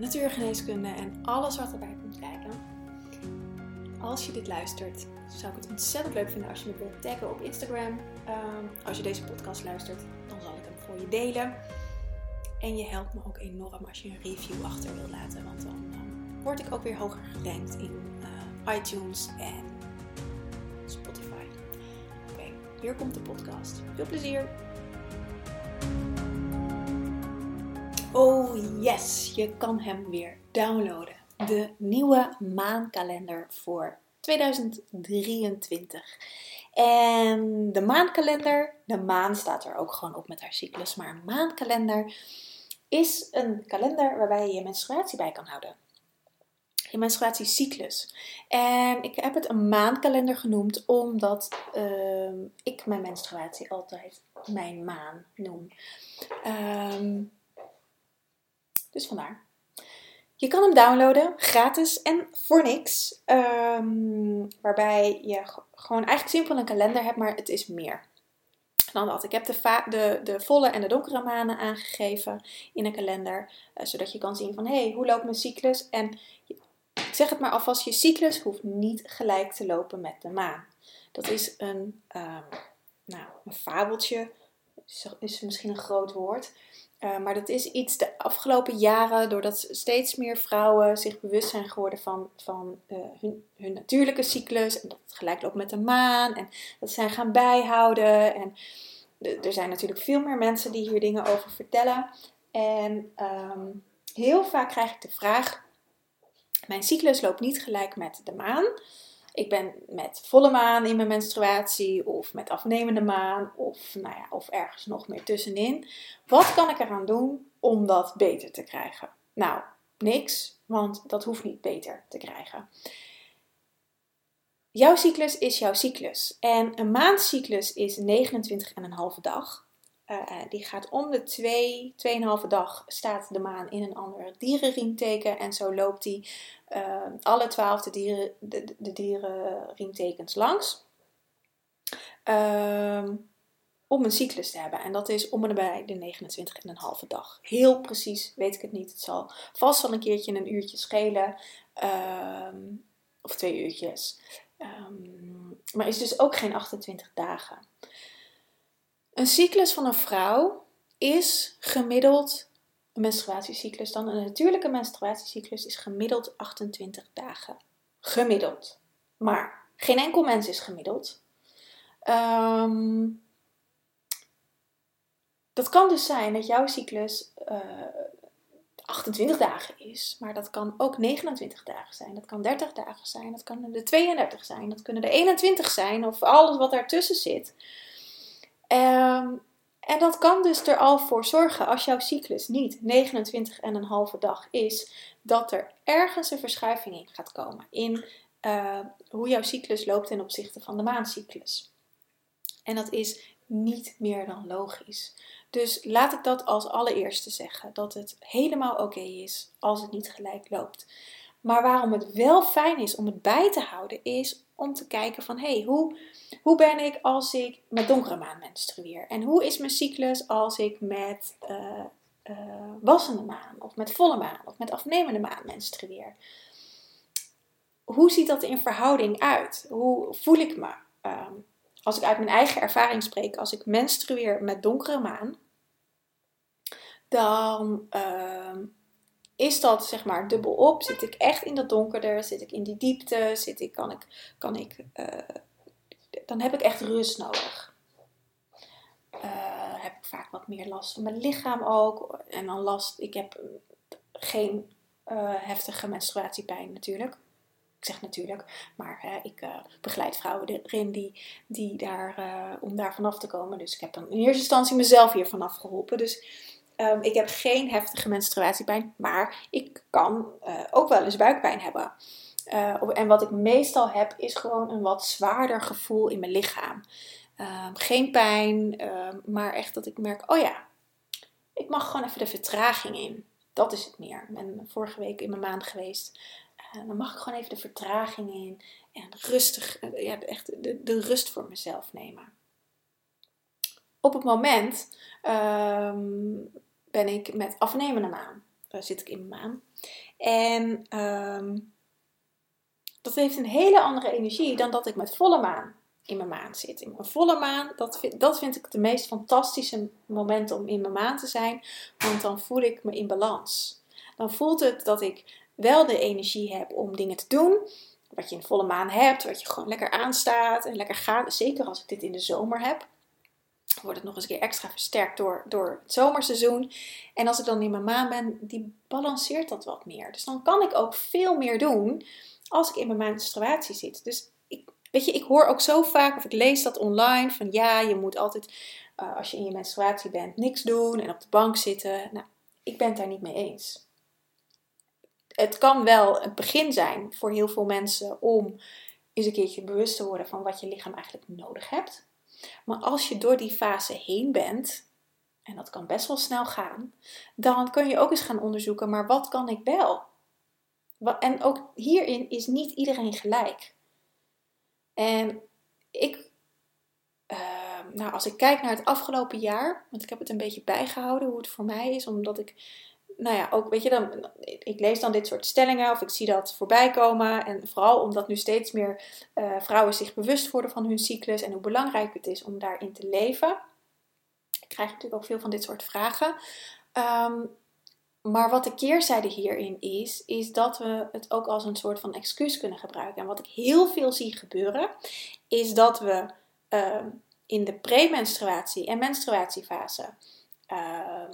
natuurgeneeskunde en alles wat erbij komt kijken. Als je dit luistert, zou ik het ontzettend leuk vinden als je me wilt taggen op Instagram. Ehm, als je deze podcast luistert, dan zal ik hem voor je delen. En je helpt me ook enorm als je een review achter wilt laten, want dan word ik ook weer hoger gerankt in uh, iTunes en Spotify. Oké, hier komt de podcast. Veel plezier! Oh yes, je kan hem weer downloaden. De nieuwe maankalender voor 2023. En de maankalender, de maan staat er ook gewoon op met haar cyclus, maar een maankalender is een kalender waarbij je je menstruatie bij kan houden. Je menstruatiecyclus. En ik heb het een maankalender genoemd omdat uh, ik mijn menstruatie altijd mijn maan noem. Um, dus vandaar. Je kan hem downloaden, gratis en voor niks. Um, waarbij je gewoon eigenlijk simpel een kalender hebt, maar het is meer dan dat. Ik heb de, de, de volle en de donkere maanden aangegeven in een kalender. Uh, zodat je kan zien van, hé, hey, hoe loopt mijn cyclus? En ik zeg het maar alvast, je cyclus hoeft niet gelijk te lopen met de maan. Dat is een, um, nou, een fabeltje, is misschien een groot woord. Uh, maar dat is iets de afgelopen jaren, doordat steeds meer vrouwen zich bewust zijn geworden van, van uh, hun, hun, natuurlijke cyclus. En dat het gelijk loopt met de maan. En dat ze zijn gaan bijhouden. En er zijn natuurlijk veel meer mensen die hier dingen over vertellen. En um, heel vaak krijg ik de vraag: Mijn cyclus loopt niet gelijk met de maan ik ben met volle maan in mijn menstruatie of met afnemende maan of, nou ja, of ergens nog meer tussenin. Wat kan ik eraan doen om dat beter te krijgen? Nou, niks, want dat hoeft niet beter te krijgen. Jouw cyclus is jouw cyclus. En een maandcyclus is 29,5 dag. Uh, die gaat om de 2, 2,5 dag staat de maan in een ander dierenriemteken. En zo loopt die uh, alle 12 de, dieren, de, de dierenriemtekens langs. Uh, om een cyclus te hebben. En dat is om en bij de 29,5 dag. Heel precies weet ik het niet. Het zal vast wel een keertje een uurtje schelen. Ehm, of twee uurtjes. Um, maar is dus ook geen 28 dagen. Een cyclus van een vrouw is gemiddeld een menstruatiecyclus dan. Een natuurlijke menstruatiecyclus is gemiddeld 28 dagen. Gemiddeld. Maar geen enkel mens is gemiddeld. Um, dat kan dus zijn dat jouw cyclus uh, eh, 28 dagen is, maar dat kan ook 29 dagen zijn. Dat kan 30 dagen zijn, dat kan de 32 zijn, dat kunnen er 21 zijn of alles wat daartussen zit. Um, en dat kan dus er al voor zorgen, als jouw cyclus niet 29,5 dag is, dat er ergens een verschuiving in gaat komen in uh, hoe jouw cyclus loopt ten opzichte van de maancyclus. En dat is niet meer dan logisch. Dus laat ik dat als allereerste zeggen: dat het helemaal oké is als het niet gelijk loopt. Maar waarom het wel fijn is om het bij te houden, is om te kijken van hey, hoe, hoe ben ik als ik met donkere maan menstrueer? En hoe is mijn cyclus als ik met uh, uh, wassende maan of met volle maan of met afnemende maan menstrueer? Hoe ziet dat in verhouding uit? Hoe voel ik me? Um, als ik uit mijn eigen ervaring spreek, als ik menstrueer met donkere maan, dan uh, is dat zeg maar dubbel op? Zit ik echt in dat donkerder? Zit ik in die diepte? Zit ik, kan ik, kan ik, uh, dan heb ik echt rust nodig. Uh, heb ik vaak wat meer last van mijn lichaam ook. En dan last, ik heb geen uh, heftige menstruatiepijn natuurlijk. Ik zeg natuurlijk, maar hè, ik begeleid vrouwen erin die, die daar, om daar vanaf te komen. Dus ik heb dan in eerste instantie mezelf hier vanaf geholpen. Dus Um, ik heb geen heftige menstruatiepijn, maar ik kan uh, ook wel eens buikpijn hebben. Uh, en wat ik meestal heb, is gewoon een wat zwaarder gevoel in mijn lichaam. Ehm, geen pijn, ehm, maar echt dat ik merk, oh ja, ik mag gewoon even de vertraging in. Dat is het meer. Ik ben vorige week in mijn maand geweest. Uh, dan mag ik gewoon even de vertraging in. En rustig, echt de, rust voor mezelf nemen. Op het moment ehm, ben ik met afnemende maan. Daar zit ik in mijn maan. En dat heeft een hele andere energie dan dat ik met volle maan in mijn maan zit. In mijn volle maan, dat vind, dat vind ik de meest fantastische moment om in mijn maan te zijn. Want dan voel ik me in balans. Dan voelt het dat ik wel de energie heb om dingen te doen. Wat je in volle maan hebt, wat je gewoon lekker aanstaat en lekker gaat. Zeker als ik dit in de zomer heb. Wordt het nog eens een keer extra versterkt door, door het zomerseizoen. En als ik dan in mijn maan ben, die balanceert dat wat meer. Dus dan kan ik ook veel meer doen als ik in mijn menstruatie zit. Dus ik, weet je, ik hoor ook zo vaak, of ik lees dat online, van ja, je moet altijd, uh, als je in je menstruatie bent, niks doen en op de bank zitten. Nou, ik ben het daar niet mee eens. Het kan wel een begin zijn voor heel veel mensen om eens een keertje bewust te worden van wat je lichaam eigenlijk nodig hebt. Maar als je door die fase heen bent, en dat kan best wel snel gaan, dan kun je ook eens gaan onderzoeken, maar wat kan ik wel? En ook hierin is niet iedereen gelijk. En ik, ehm, nou, als ik kijk naar het afgelopen jaar, want ik heb het een beetje bijgehouden hoe het voor mij is, omdat ik, nou ja, ook, weet je, dan, ik lees dan dit soort stellingen of ik zie dat voorbij komen. En vooral omdat nu steeds meer uh, vrouwen zich bewust worden van hun cyclus en hoe belangrijk het is om daarin te leven. Ik krijg natuurlijk ook veel van dit soort vragen. Um, maar wat de keerzijde hierin is, is dat we het ook als een soort van excuus kunnen gebruiken. En wat ik heel veel zie gebeuren, is dat we uh, in de premenstruatie en menstruatiefase uh,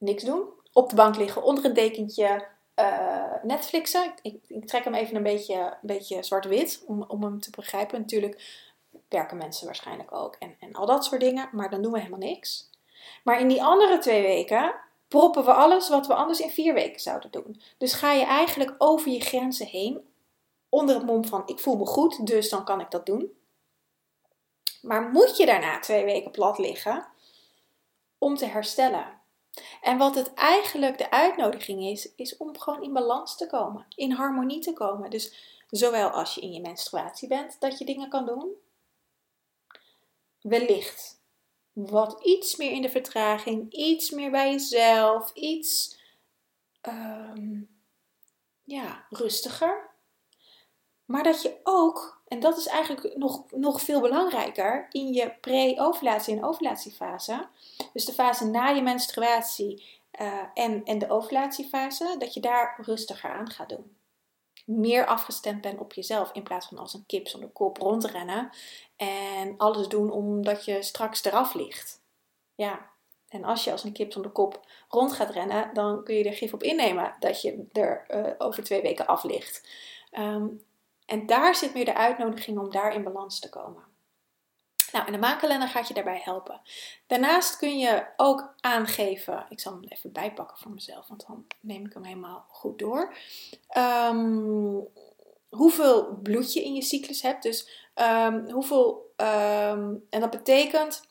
niks doen. Op de bank liggen, onder een dekentje, uh, Netflixen. Ik, ik, trek hem even een beetje, een beetje zwart-wit om, om hem te begrijpen. Natuurlijk werken mensen waarschijnlijk ook en, en al dat soort dingen, maar dan doen we helemaal niks. Maar in die andere twee weken proppen we alles wat we anders in vier weken zouden doen. Dus ga je eigenlijk over je grenzen heen, onder het mom van ik voel me goed, dus dan kan ik dat doen. Maar moet je daarna twee weken plat liggen om te herstellen? En wat het eigenlijk de uitnodiging is, is om gewoon in balans te komen, in harmonie te komen. Dus zowel als je in je menstruatie bent, dat je dingen kan doen. Wellicht wat iets meer in de vertraging, iets meer bij jezelf, iets um, ja, rustiger. Maar dat je ook, en dat is eigenlijk nog, nog veel belangrijker, in je pre-ovulatie en ovulatiefase, dus de fase na je menstruatie uh, en, en de ovulatiefase, dat je daar rustiger aan gaat doen meer afgestemd bent op jezelf. In plaats van als een kip zonder kop rondrennen. En alles doen omdat je straks eraf ligt. Ja. En als je als een kip zonder kop rond gaat rennen, dan kun je er gif op innemen dat je er uh, over twee weken af ligt. Um, en daar zit meer de uitnodiging om daar in balans te komen. Nou, en de maankalender gaat je daarbij helpen. Daarnaast kun je ook aangeven, ik zal hem even bijpakken voor mezelf, want dan neem ik hem helemaal goed door. Um, hoeveel bloed je in je cyclus hebt. Dus um, hoeveel, um, en dat betekent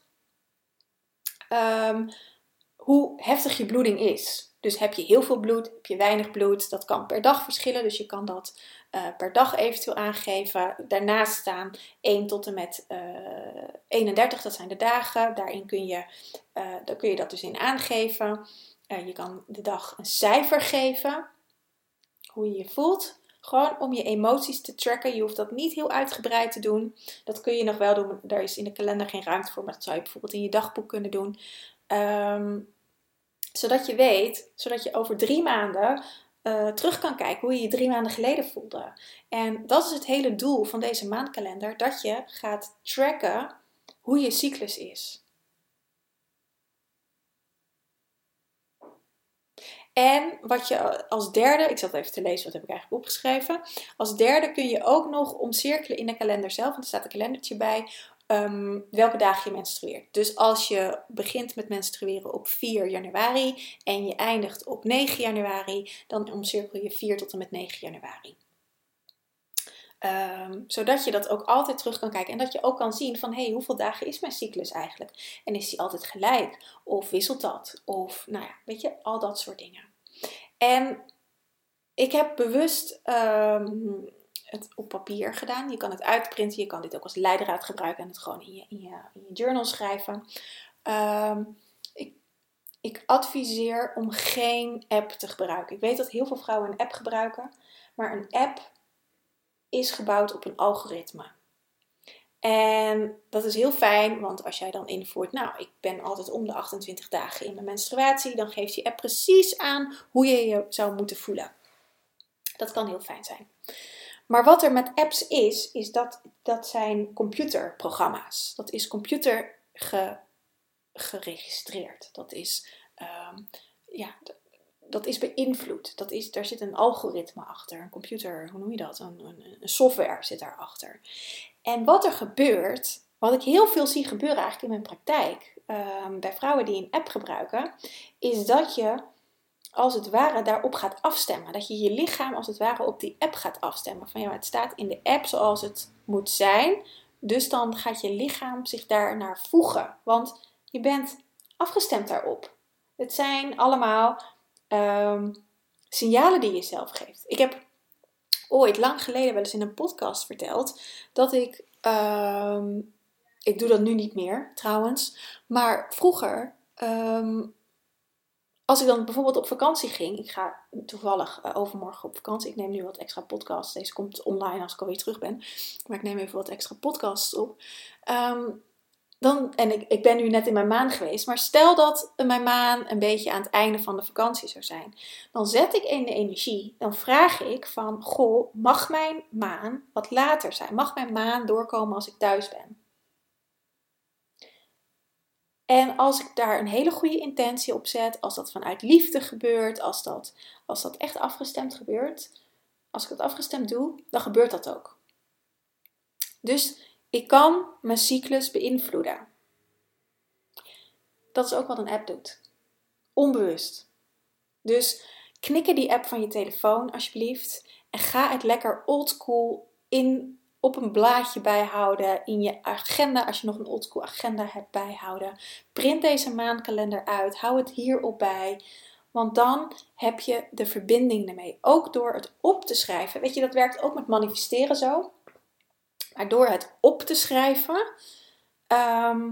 hoe heftig je bloeding is. Dus heb je heel veel bloed, heb je weinig bloed, dat kan per dag verschillen. Dus je kan dat uh, per dag eventueel aangeven. Daarnaast staan 1 tot en met uh, eh, 31, dat zijn de dagen. Daarin kun je, uh, daar kun je dat dus in aangeven. je kan de dag een cijfer geven, hoe je je voelt. Gewoon om je emoties te tracken. Je hoeft dat niet heel uitgebreid te doen. Dat kun je nog wel doen. Daar is in de kalender geen ruimte voor. Maar dat zou je bijvoorbeeld in je dagboek kunnen doen. Um, zodat je weet, zodat je over drie maanden uh, terug kan kijken hoe je je drie maanden geleden voelde. En dat is het hele doel van deze maandkalender: dat je gaat tracken hoe je cyclus is. En wat je als derde, ik zat even te lezen, wat heb ik eigenlijk opgeschreven. Als derde kun je ook nog omcirkelen in de kalender zelf, want er staat een kalendertje bij, ehm, welke dagen je menstrueert. Dus als je begint met menstrueren op 4 januari en je eindigt op 9 januari, dan omcirkel je 4 tot en met 9 januari. Um, zodat je dat ook altijd terug kan kijken. En dat je ook kan zien van, hey, hoeveel dagen is mijn cyclus eigenlijk? En is die altijd gelijk? Of wisselt dat? Of, nou ja, weet je, al dat soort dingen. En ik heb bewust um, het op papier gedaan. Je kan het uitprinten, je kan dit ook als leidraad gebruiken en het gewoon in je, in je, journal schrijven. Um, ik, ik adviseer om geen app te gebruiken. Ik weet dat heel veel vrouwen een app gebruiken, maar een app is gebouwd op een algoritme. En dat is heel fijn, want als jij dan invoert, nou, ik ben altijd om de 28 dagen in mijn menstruatie, dan geeft die app precies aan hoe je je zou moeten voelen. Dat kan heel fijn zijn. Maar wat er met apps is, is dat dat zijn computerprogramma's. Dat is computer geregistreerd. Dat is, um, ja, dat is beïnvloed. Dat is, daar zit een algoritme achter, een computer, hoe noem je dat? Een, een, software zit daarachter. En wat er gebeurt, wat ik heel veel zie gebeuren eigenlijk in mijn praktijk, um, bij vrouwen die een app gebruiken, is dat je als het ware daarop gaat afstemmen. Dat je je lichaam als het ware op die app gaat afstemmen. Van ja, het staat in de app zoals het moet zijn. Dus dan gaat je lichaam zich daar naar voegen. Want je bent afgestemd daarop. Het zijn allemaal um, signalen die je zelf geeft. Ik heb ooit lang geleden wel eens in een podcast verteld dat ik. Um, ik doe dat nu niet meer trouwens. Maar vroeger um, als ik dan bijvoorbeeld op vakantie ging, ik ga toevallig uh, overmorgen op vakantie. Ik neem nu wat extra podcasts. Deze komt online als ik alweer terug ben. Maar ik neem even wat extra podcasts op. Um, dan, en ik, ik ben nu net in mijn maan geweest. Maar stel dat mijn maan een beetje aan het einde van de vakantie zou zijn. Dan zet ik in de energie. Dan vraag ik van, goh, mag mijn maan wat later zijn? Mag mijn maan doorkomen als ik thuis ben? En als ik daar een hele goede intentie op zet, als dat vanuit liefde gebeurt, als dat, als dat echt afgestemd gebeurt, als ik het afgestemd doe, dan gebeurt dat ook. Dus ik kan mijn cyclus beïnvloeden. Dat is ook wat een app doet. Onbewust. Dus knikken die app van je telefoon alsjeblieft en ga het lekker oldschool in op een blaadje bijhouden, in je agenda, als je nog een oldschool agenda hebt bijhouden. Print deze maandkalender uit, hou het hierop bij. Want dan heb je de verbinding ermee. Ook door het op te schrijven. Weet je, dat werkt ook met manifesteren zo. Maar door het op te schrijven, ehm,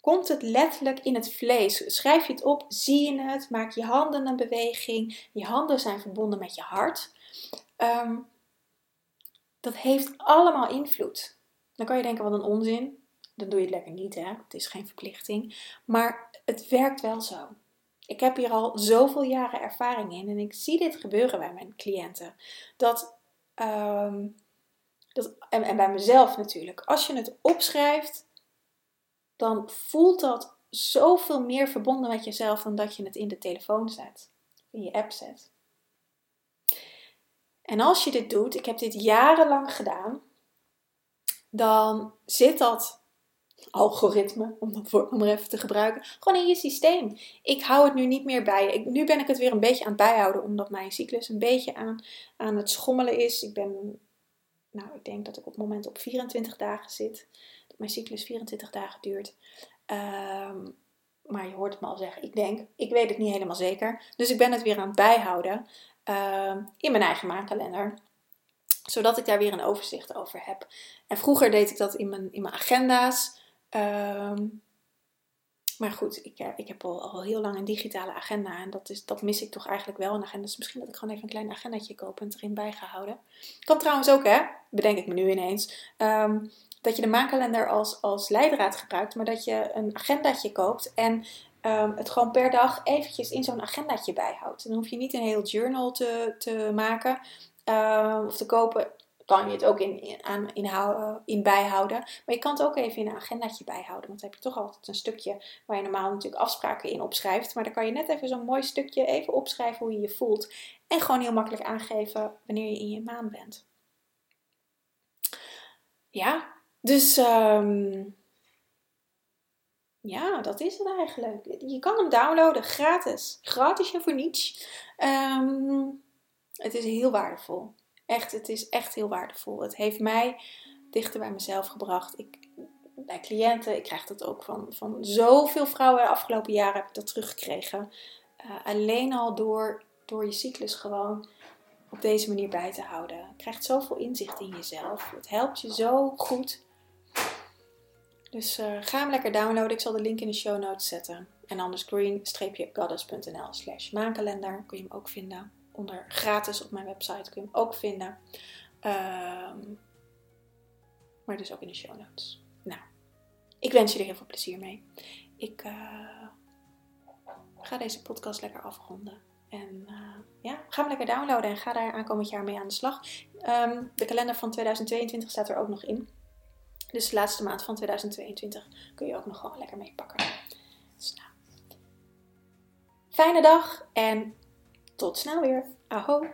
komt het letterlijk in het vlees. Schrijf je het op, zie je het, maak je handen een beweging. Je handen zijn verbonden met je hart. Um, dat heeft allemaal invloed. Dan kan je denken, wat een onzin. Dan doe je het lekker niet, hè. Het is geen verplichting. Maar het werkt wel zo. Ik heb hier al zoveel jaren ervaring in en ik zie dit gebeuren bij mijn cliënten. Dat, ehm, dat, en, en bij mezelf natuurlijk. Als je het opschrijft, dan voelt dat zoveel meer verbonden met jezelf dan dat je het in de telefoon zet, in je app zet. En als je dit doet, ik heb dit jarenlang gedaan, dan zit dat algoritme, om dat woord maar even te gebruiken, gewoon in je systeem. Ik hou het nu niet meer bij. Nu ben ik het weer een beetje aan het bijhouden, omdat mijn cyclus een beetje aan, aan het schommelen is. Ik ben, nou, ik denk dat ik op het moment op 24 dagen zit. Dat mijn cyclus 24 dagen duurt. Ehm, maar je hoort het me al zeggen. Ik denk, ik weet het niet helemaal zeker. Dus ik ben het weer aan het bijhouden. Ehm, in mijn eigen maankalender. Zodat ik daar weer een overzicht over heb. En vroeger deed ik dat in mijn, in mijn agenda's. Ehm, maar goed, ik, eh, ik heb al, al heel lang een digitale agenda. En dat, is, dat mis ik toch eigenlijk wel. Een agenda. Dus misschien dat ik gewoon even een klein agendaatje koop en erin bijgehouden. Kan trouwens ook, hè? Bedenk ik me nu ineens. Ehm, dat je de maankalender als, als leidraad gebruikt. Maar dat je een agendaatje koopt. En um, het gewoon per dag eventjes in zo'n agendaatje bijhoudt. Dan hoef je niet een heel journal te, te maken um, of te kopen. Kan je het ook in, aan, in, in bijhouden. Maar je kan het ook even in een agendaatje bijhouden. Want dan heb je toch altijd een stukje waar je normaal natuurlijk afspraken in opschrijft. Maar dan kan je net even zo'n mooi stukje even opschrijven hoe je je voelt. En gewoon heel makkelijk aangeven wanneer je in je maan bent. Ja, Dus ehm, ja, dat is het eigenlijk. Je kan hem downloaden, gratis. Gratis en voor niets. Ehm, het is heel waardevol. Echt, het is echt heel waardevol. Het heeft mij dichter bij mezelf gebracht. Ik, bij cliënten, ik krijg dat ook van, van zoveel vrouwen de afgelopen jaren heb ik dat teruggekregen. Uh, alleen al door, door je cyclus gewoon op deze manier bij te houden. Je krijgt zoveel inzicht in jezelf. Het helpt je zo goed. Dus uh, ga hem lekker downloaden. Ik zal de link in de show notes zetten. En anders green-goddess.nl slash maankalender kun je hem ook vinden. Onder gratis op mijn website kun je hem ook vinden. Um, maar dus ook in de show notes. Nou, ik wens er heel veel plezier mee. Ik uh, ga deze podcast lekker afronden. En uh, ja, ga hem lekker downloaden en ga daar aankomend jaar mee aan de slag. Um, de kalender van 2022 staat er ook nog in. Dus de laatste maand van 2022 kun je ook nog gewoon lekker meepakken. Dus nou. Fijne dag en tot snel weer. Aho!